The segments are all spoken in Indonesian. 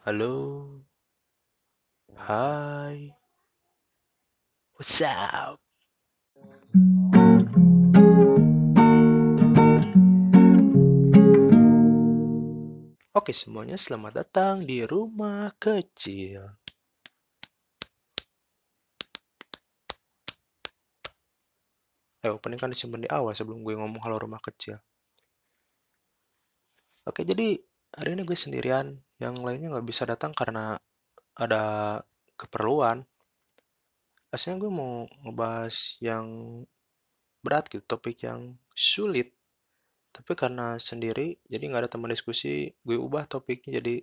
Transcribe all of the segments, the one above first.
Halo, hai, what's up? Oke semuanya, selamat datang di rumah kecil. Eh, opening kan disimpan di awal sebelum gue ngomong halo rumah kecil. Oke, jadi hari ini gue sendirian. Yang lainnya nggak bisa datang karena ada keperluan. Aslinya gue mau ngebahas yang berat gitu, topik yang sulit. Tapi karena sendiri, jadi nggak ada teman diskusi, gue ubah topiknya jadi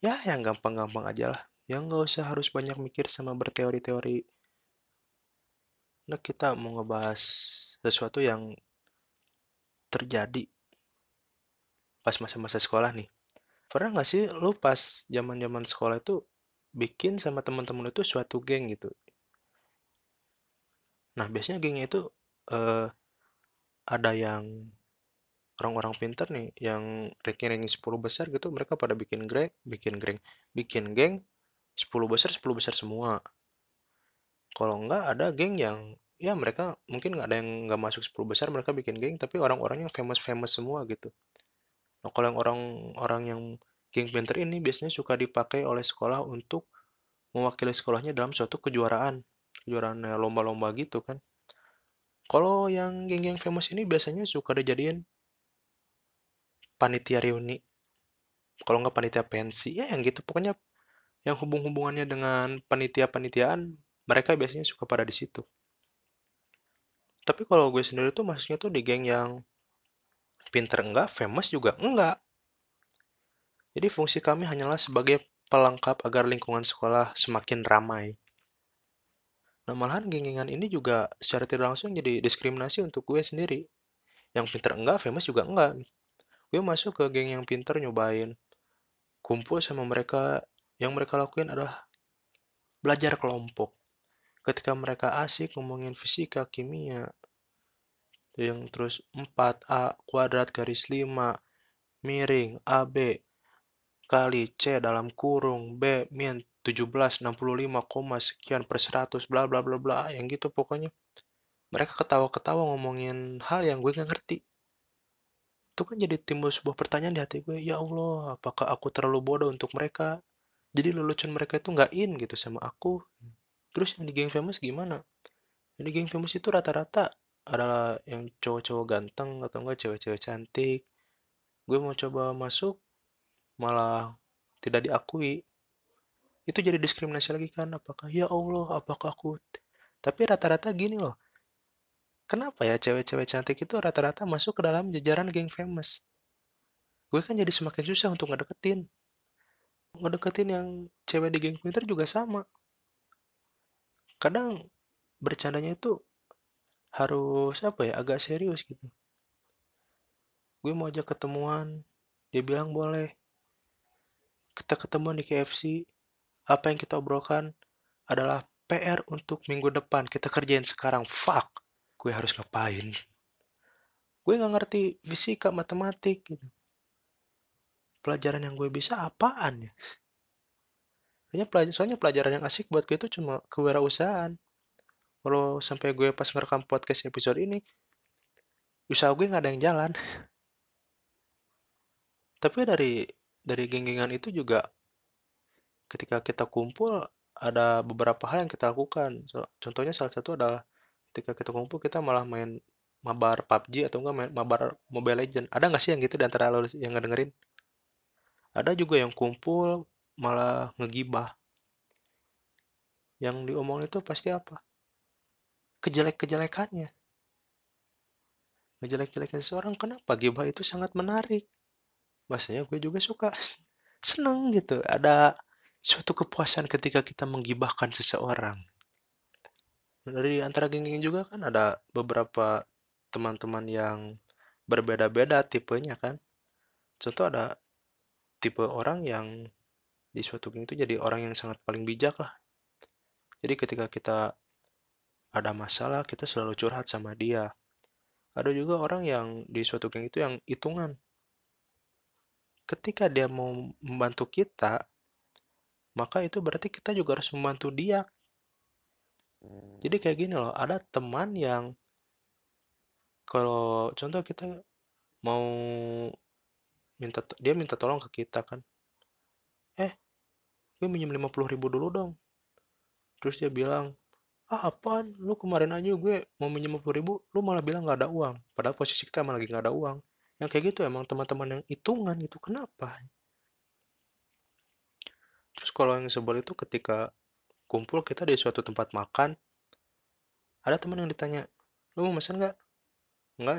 ya yang gampang-gampang aja lah. Yang nggak usah harus banyak mikir sama berteori-teori. Nah, kita mau ngebahas sesuatu yang terjadi pas masa-masa sekolah nih. Pernah nggak sih lu pas zaman-zaman sekolah itu bikin sama teman-teman itu suatu geng gitu? Nah, biasanya gengnya itu eh, ada yang orang-orang pinter nih yang ranking-ranking 10 besar gitu mereka pada bikin geng, bikin geng, bikin geng 10 besar 10 besar semua. Kalau nggak ada geng yang ya mereka mungkin nggak ada yang nggak masuk 10 besar mereka bikin geng tapi orang-orang yang famous-famous semua gitu. Nah, kalau yang orang-orang yang geng pinter ini biasanya suka dipakai oleh sekolah untuk mewakili sekolahnya dalam suatu kejuaraan. Kejuaraan ya, lomba-lomba gitu kan. Kalau yang geng-geng famous ini biasanya suka dijadiin panitia reuni. Kalau nggak panitia pensi, ya yang gitu. Pokoknya yang hubung-hubungannya dengan panitia-panitiaan, mereka biasanya suka pada di situ. Tapi kalau gue sendiri tuh maksudnya tuh di geng yang pinter enggak, famous juga enggak. Jadi fungsi kami hanyalah sebagai pelengkap agar lingkungan sekolah semakin ramai. Nah, malahan geng-gengan ini juga secara tidak langsung jadi diskriminasi untuk gue sendiri. Yang pinter enggak, famous juga enggak. Gue masuk ke geng yang pinter nyobain kumpul sama mereka, yang mereka lakuin adalah belajar kelompok. Ketika mereka asik ngomongin fisika, kimia, yang terus 4A kuadrat garis 5 miring AB kali C dalam kurung B min 1765, sekian per 100 bla bla bla bla yang gitu pokoknya. Mereka ketawa-ketawa ngomongin hal yang gue gak ngerti. Itu kan jadi timbul sebuah pertanyaan di hati gue ya Allah apakah aku terlalu bodoh untuk mereka? Jadi lelucon mereka itu nggak in gitu sama aku. Terus yang di geng famous gimana? Yang di geng famous itu rata-rata adalah yang cowok-cowok ganteng atau enggak cewek-cewek cantik gue mau coba masuk malah tidak diakui itu jadi diskriminasi lagi kan apakah ya Allah apakah aku tapi rata-rata gini loh Kenapa ya cewek-cewek cantik itu rata-rata masuk ke dalam jajaran geng famous? Gue kan jadi semakin susah untuk ngedeketin. Ngedeketin yang cewek di geng pinter juga sama. Kadang bercandanya itu harus apa ya, agak serius gitu. Gue mau ajak ketemuan, dia bilang boleh. Kita ketemuan di KFC, apa yang kita obrolkan adalah PR untuk minggu depan. Kita kerjain sekarang. Fuck, gue harus ngapain? Gue nggak ngerti fisika, matematik gitu. Pelajaran yang gue bisa apaan ya? Soalnya pelajaran, yang asik buat gue itu cuma kewirausahaan. Kalau sampai gue pas ngerekam podcast episode ini, usaha gue nggak ada yang jalan. Tapi dari dari geng-gengan itu juga ketika kita kumpul ada beberapa hal yang kita lakukan. Contohnya salah satu adalah ketika kita kumpul kita malah main mabar PUBG atau enggak main mabar Mobile Legend. Ada nggak sih yang gitu di antara lo yang ngedengerin? Ada juga yang kumpul malah ngegibah. Yang diomongin itu pasti apa? Kejelek-kejelekannya. Ngejelek-jelekin seseorang, kenapa? Gibah itu sangat menarik. Bahasanya gue juga suka. Seneng gitu. Ada suatu kepuasan ketika kita menggibahkan seseorang. Dari antara geng-geng juga kan ada beberapa teman-teman yang berbeda-beda tipenya kan. Contoh ada tipe orang yang di suatu geng itu jadi orang yang sangat paling bijak lah. Jadi ketika kita ada masalah, kita selalu curhat sama dia. Ada juga orang yang di suatu geng itu yang hitungan. Ketika dia mau membantu kita, maka itu berarti kita juga harus membantu dia. Jadi kayak gini loh, ada teman yang kalau contoh kita mau minta dia minta tolong ke kita kan, eh gue minjem 50 ribu dulu dong. Terus dia bilang, ah apaan, lu kemarin aja gue mau minjem 50 ribu, lu malah bilang nggak ada uang. Padahal posisi kita malah lagi nggak ada uang. Yang kayak gitu emang teman-teman yang hitungan gitu, kenapa? Terus kalau yang sebel itu ketika kumpul kita di suatu tempat makan, ada teman yang ditanya, lu mau pesan nggak? Nggak,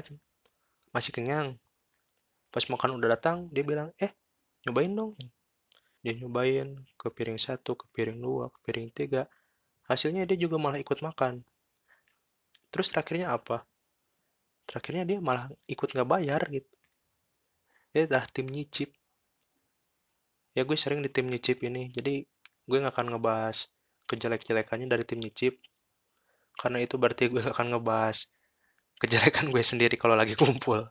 masih kenyang. Pas makan udah datang, dia bilang, eh nyobain dong. Dia nyobain ke piring satu, ke piring dua, ke piring tiga. Hasilnya dia juga malah ikut makan. Terus terakhirnya apa? Terakhirnya dia malah ikut nggak bayar gitu. Dia dah tim nyicip. Ya gue sering di tim nyicip ini, jadi gue nggak akan ngebahas kejelek-jelekannya dari tim nyicip. Karena itu berarti gue nggak akan ngebahas kejelekan gue sendiri kalau lagi kumpul.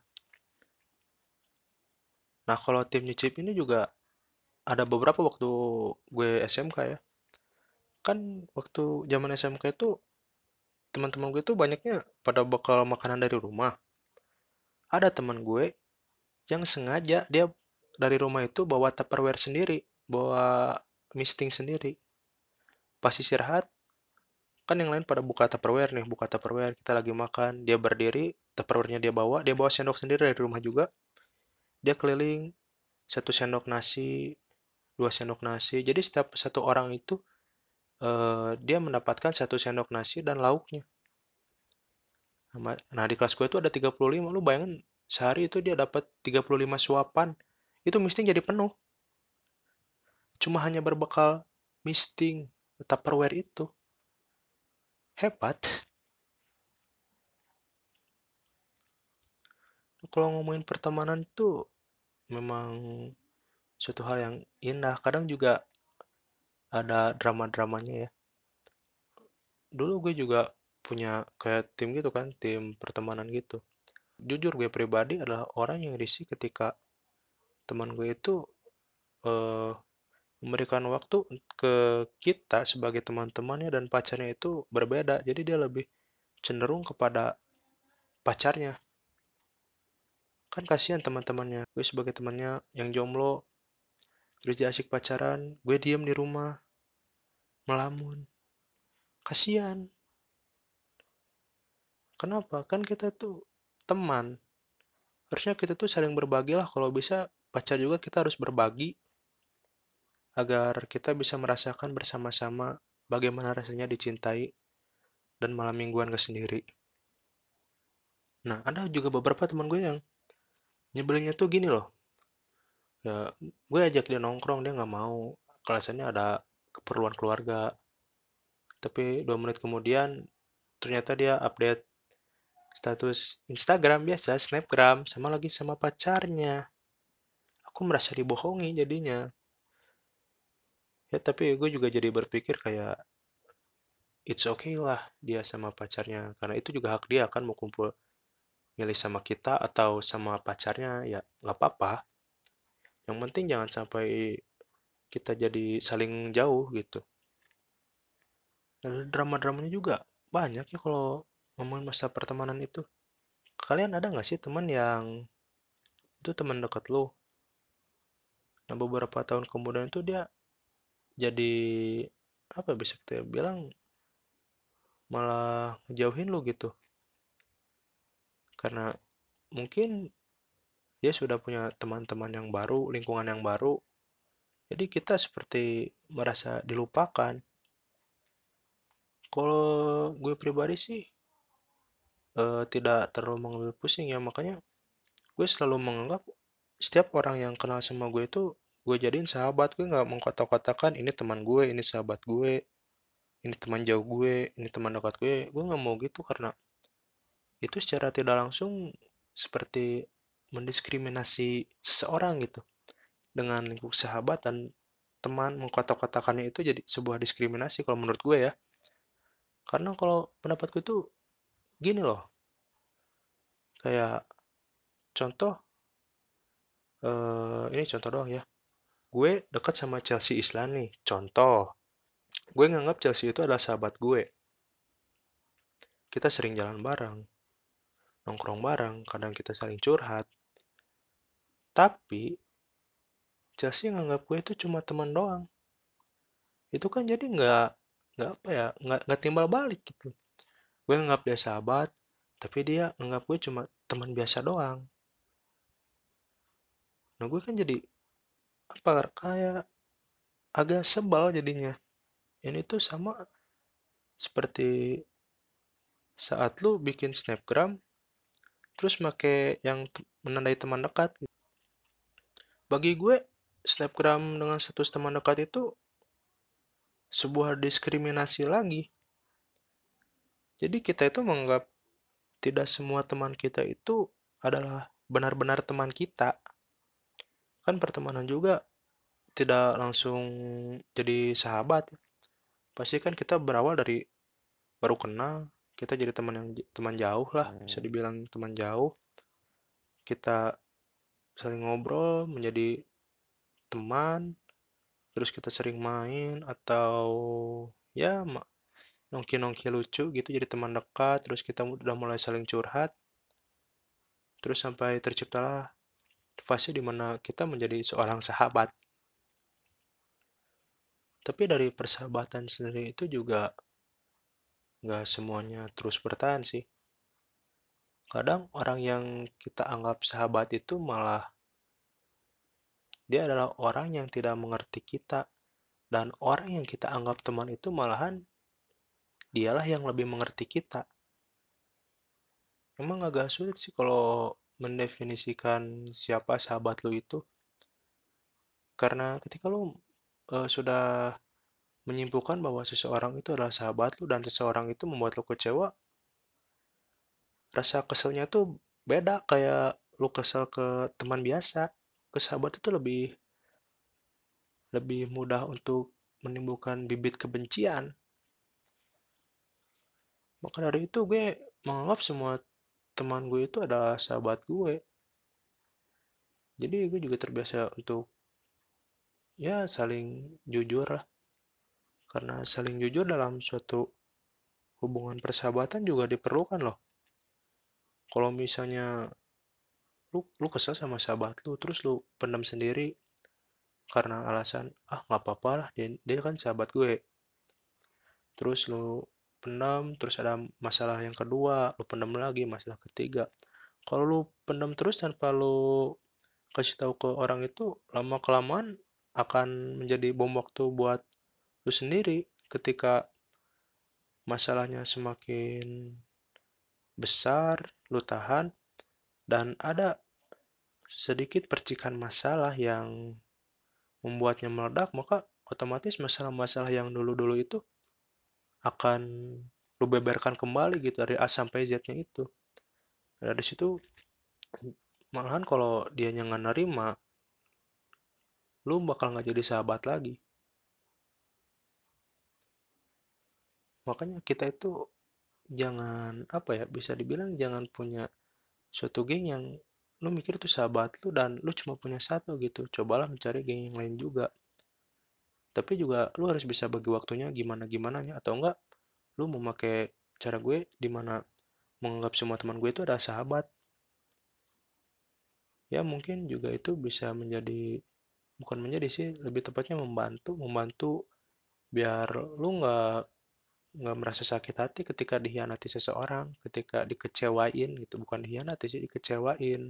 Nah, kalau tim nyicip ini juga ada beberapa waktu gue SMK ya. Kan waktu zaman SMK itu teman-teman gue tuh banyaknya pada bakal makanan dari rumah. Ada teman gue yang sengaja dia dari rumah itu bawa Tupperware sendiri, bawa misting sendiri. Pas istirahat, kan yang lain pada buka Tupperware nih, buka Tupperware, kita lagi makan, dia berdiri, Tupperware-nya dia bawa, dia bawa sendok sendiri dari rumah juga. Dia keliling, satu sendok nasi, dua sendok nasi. Jadi setiap satu orang itu uh, dia mendapatkan satu sendok nasi dan lauknya. Nah, di kelas gue itu ada 35. Lu bayangin sehari itu dia dapat 35 suapan. Itu misting jadi penuh. Cuma hanya berbekal misting Tupperware itu. Hebat. Kalau ngomongin pertemanan itu memang suatu hal yang indah. Kadang juga ada drama-dramanya ya. Dulu gue juga punya kayak tim gitu kan, tim pertemanan gitu. Jujur gue pribadi adalah orang yang risih ketika teman gue itu uh, memberikan waktu ke kita sebagai teman-temannya dan pacarnya itu berbeda. Jadi dia lebih cenderung kepada pacarnya. Kan kasihan teman-temannya. Gue sebagai temannya yang jomblo terus dia asik pacaran gue diem di rumah melamun. Kasihan. Kenapa? Kan kita tuh teman. Harusnya kita tuh saling berbagi lah. Kalau bisa pacar juga kita harus berbagi agar kita bisa merasakan bersama-sama bagaimana rasanya dicintai dan malam mingguan ke sendiri. Nah, ada juga beberapa teman gue yang nyebelinnya tuh gini loh ya gue ajak dia nongkrong dia nggak mau. Alasannya ada keperluan keluarga. Tapi dua menit kemudian ternyata dia update status Instagram biasa snapgram sama lagi sama pacarnya. Aku merasa dibohongi jadinya. Ya tapi gue juga jadi berpikir kayak it's okay lah dia sama pacarnya. Karena itu juga hak dia kan mau kumpul milih sama kita atau sama pacarnya ya nggak apa-apa yang penting jangan sampai kita jadi saling jauh gitu. Drama-dramanya juga banyak ya kalau ngomongin masa pertemanan itu. Kalian ada nggak sih teman yang itu teman dekat lo? Nah beberapa tahun kemudian itu dia jadi apa bisa kita bilang malah ngejauhin lo gitu. Karena mungkin dia sudah punya teman-teman yang baru, lingkungan yang baru. Jadi kita seperti merasa dilupakan. Kalau gue pribadi sih uh, tidak terlalu mengambil pusing ya, makanya gue selalu menganggap setiap orang yang kenal sama gue itu gue jadiin sahabat gue nggak mengkotak-kotakan ini teman gue ini sahabat gue ini teman jauh gue ini teman dekat gue gue nggak mau gitu karena itu secara tidak langsung seperti mendiskriminasi seseorang gitu. Dengan lingkup sahabat dan teman mengkotak-kotakannya itu jadi sebuah diskriminasi kalau menurut gue ya. Karena kalau pendapatku itu gini loh. Kayak contoh eh, ini contoh doang ya. Gue dekat sama Chelsea Islan contoh. Gue nganggap Chelsea itu adalah sahabat gue. Kita sering jalan bareng nongkrong bareng kadang kita saling curhat tapi Chelsea nganggap gue itu cuma teman doang. Itu kan jadi nggak nggak apa ya nggak nggak timbal balik gitu. Gue nganggap dia sahabat tapi dia nganggap gue cuma teman biasa doang. Nah gue kan jadi apa kayak agak sebal jadinya. Ini tuh sama seperti saat lu bikin snapgram terus make yang menandai teman dekat bagi gue snapgram dengan status teman dekat itu sebuah diskriminasi lagi. Jadi kita itu menganggap tidak semua teman kita itu adalah benar-benar teman kita. Kan pertemanan juga tidak langsung jadi sahabat. Pasti kan kita berawal dari baru kenal kita jadi teman yang teman jauh lah bisa Hmm. dibilang teman jauh. Kita saling ngobrol menjadi teman terus kita sering main atau ya nongki-nongki lucu gitu jadi teman dekat terus kita udah mulai saling curhat. Terus sampai terciptalah fase di mana kita menjadi seorang sahabat. Tapi dari persahabatan sendiri itu juga nggak semuanya terus bertahan sih kadang orang yang kita anggap sahabat itu malah dia adalah orang yang tidak mengerti kita. Dan orang yang kita anggap teman itu malahan dialah yang lebih mengerti kita. Emang agak sulit sih kalau mendefinisikan siapa sahabat lu itu. Karena ketika lu eh, sudah menyimpulkan bahwa seseorang itu adalah sahabat lu dan seseorang itu membuat lu kecewa rasa keselnya tuh beda kayak lu kesel ke teman biasa ke sahabat itu lebih lebih mudah untuk menimbulkan bibit kebencian. Maka dari itu gue menganggap semua teman gue itu adalah sahabat gue. Jadi gue juga terbiasa untuk ya saling jujur lah. Karena saling jujur dalam suatu hubungan persahabatan juga diperlukan loh kalau misalnya lu lu kesel sama sahabat lu terus lu pendam sendiri karena alasan ah nggak apa-apa lah dia, dia kan sahabat gue. Terus lu pendam terus ada masalah yang kedua lu pendam lagi masalah ketiga. Kalau lu pendam terus tanpa lu kasih tahu ke orang itu lama kelamaan akan menjadi bom waktu buat lu sendiri ketika masalahnya semakin besar lu tahan dan ada sedikit percikan masalah yang membuatnya meledak maka otomatis masalah-masalah yang dulu-dulu itu akan lu beberkan kembali gitu dari A sampai Z-nya itu. Nah, dari situ malahan kalau dia nggak nerima, lu bakal nggak jadi sahabat lagi. Makanya kita itu jangan apa ya bisa dibilang jangan punya suatu geng yang lu mikir itu sahabat lu dan lu cuma punya satu gitu. Cobalah mencari geng yang lain juga. Tapi juga lu harus bisa bagi waktunya gimana gimana nya atau enggak lu mau pakai cara gue di mana menganggap semua teman gue itu adalah sahabat ya mungkin juga itu bisa menjadi bukan menjadi sih lebih tepatnya membantu membantu biar lu nggak nggak merasa sakit hati ketika dihianati seseorang ketika dikecewain gitu. Bukan dihianati sih dikecewain.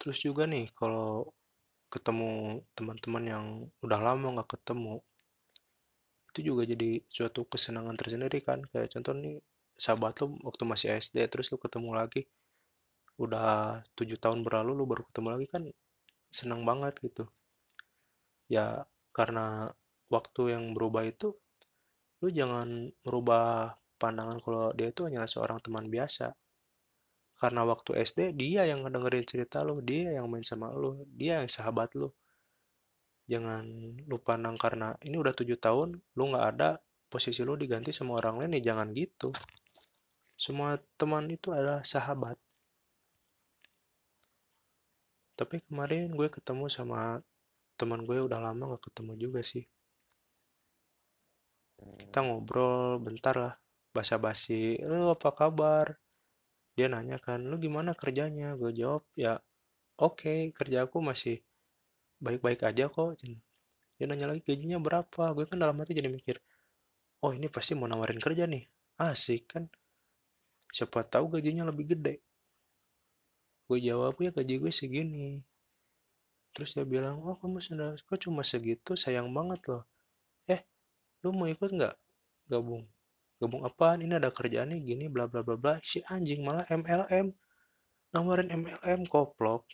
Terus juga nih kalau ketemu teman-teman yang udah lama nggak ketemu itu juga jadi suatu kesenangan tersendiri kan. Kayak contoh nih sahabat lu waktu masih SD terus lu ketemu lagi udah tujuh tahun berlalu lu baru ketemu lagi kan senang banget gitu. Ya karena waktu yang berubah itu lu jangan merubah pandangan kalau dia itu hanya seorang teman biasa. Karena waktu SD dia yang ngedengerin cerita lu dia yang main sama lu dia yang sahabat lu. Jangan lu pandang karena ini udah tujuh tahun lu nggak ada posisi lu diganti sama orang lain ya jangan gitu. Semua teman itu adalah sahabat. Tapi kemarin gue ketemu sama teman gue udah lama gak ketemu juga sih. Kita ngobrol bentar lah basa-basi lu apa kabar? Dia nanya kan lu gimana kerjanya? Gue jawab ya oke okay, kerja aku masih baik-baik aja kok. Dia nanya lagi gajinya berapa? Gue kan dalam hati jadi mikir oh ini pasti mau nawarin kerja nih. Asik kan? Siapa tahu gajinya lebih gede. Gue jawab ya gaji gue segini terus dia bilang oh kamu sudah kok cuma segitu? Sayang banget loh. Eh lu mau ikut nggak? Gabung gabung apaan? Ini ada kerjaan nih gini bla bla bla bla. Si anjing malah MLM nawarin MLM koplok.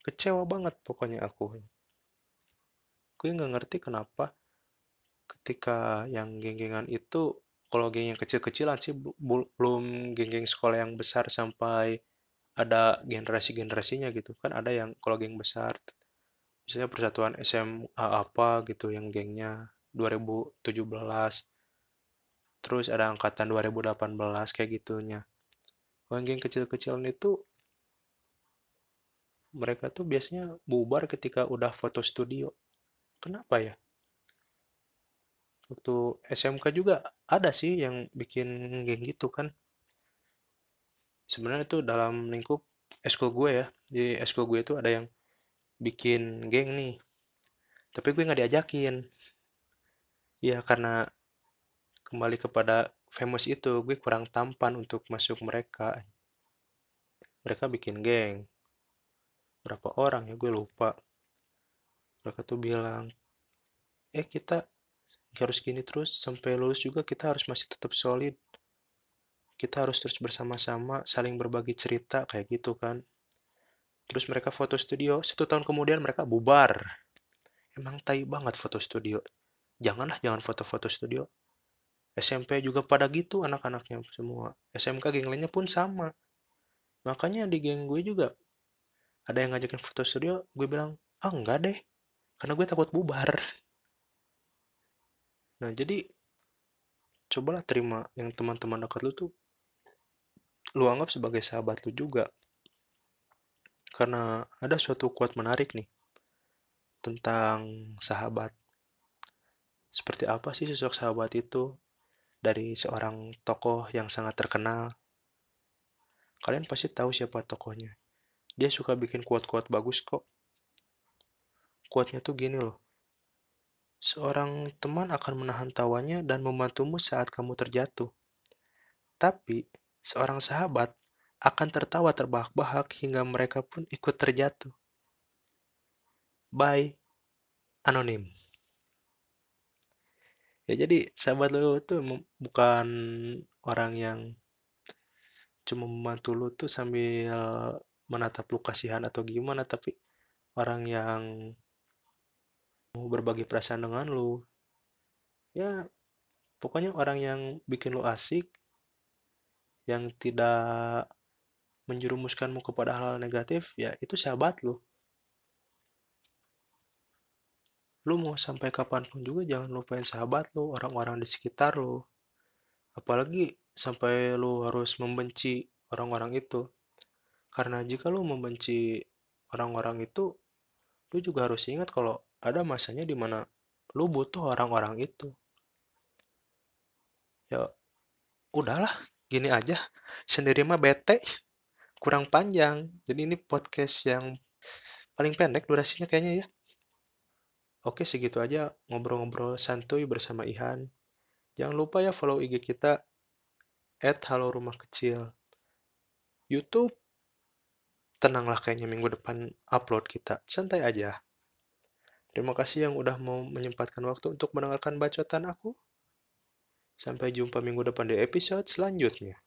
Kecewa banget pokoknya aku. Gue nggak ngerti kenapa ketika yang geng-gengan itu kalau geng yang kecil-kecilan sih belum geng-geng sekolah yang besar sampai ada generasi-generasinya gitu. Kan ada yang kalau geng besar misalnya persatuan SMA apa gitu yang gengnya 2017 terus ada angkatan 2018 kayak gitunya. Kalau geng kecil-kecilan itu mereka tuh biasanya bubar ketika udah foto studio. Kenapa ya? Waktu SMK juga ada sih yang bikin geng gitu kan sebenarnya itu dalam lingkup eskul gue ya di eskul gue itu ada yang bikin geng nih tapi gue nggak diajakin. Ya karena kembali kepada famous itu gue kurang tampan untuk masuk mereka. Mereka bikin geng. Berapa orang ya gue lupa. Mereka tuh bilang eh kita harus gini terus sampai lulus juga kita harus masih tetap solid kita harus terus bersama-sama saling berbagi cerita kayak gitu kan. Terus mereka foto studio satu tahun kemudian mereka bubar. Emang tai banget foto studio. Janganlah jangan foto-foto studio. SMP juga pada gitu anak-anaknya semua. SMK geng lainnya pun sama. Makanya di geng gue juga ada yang ngajakin foto studio gue bilang ah oh, enggak deh karena gue takut bubar. Nah jadi cobalah terima yang teman-teman dekat lu tuh lu anggap sebagai sahabat lu juga. Karena ada suatu quote menarik nih tentang sahabat. Seperti apa sih sosok sahabat itu dari seorang tokoh yang sangat terkenal? Kalian pasti tahu siapa tokohnya. Dia suka bikin quote-quote bagus kok. Quote-nya tuh gini loh. Seorang teman akan menahan tawanya dan membantumu saat kamu terjatuh. Tapi seorang sahabat akan tertawa terbahak-bahak hingga mereka pun ikut terjatuh. By Anonim. Ya jadi sahabat lo itu bukan orang yang cuma membantu lo tuh sambil menatap lu kasihan atau gimana, tapi orang yang mau berbagi perasaan dengan lu. Ya, pokoknya orang yang bikin lu asik, yang tidak menjerumuskanmu kepada hal-hal negatif, ya itu sahabat lu. Lu mau sampai kapan pun juga jangan lupain sahabat lu, orang-orang di sekitar lu. Apalagi sampai lu harus membenci orang-orang itu. Karena jika lu membenci orang-orang itu, lu juga harus ingat kalau ada masanya di mana lu butuh orang-orang itu. Ya, udahlah, gini aja sendiri mah bete kurang panjang. Jadi ini podcast yang paling pendek durasinya kayaknya ya. Oke segitu aja ngobrol-ngobrol santuy bersama Ihan. Jangan lupa ya follow IG kita at halo rumah kecil. YouTube tenanglah kayaknya minggu depan upload kita. Santai aja. Terima kasih yang udah mau menyempatkan waktu untuk mendengarkan bacotan aku Sampai jumpa minggu depan di episode selanjutnya.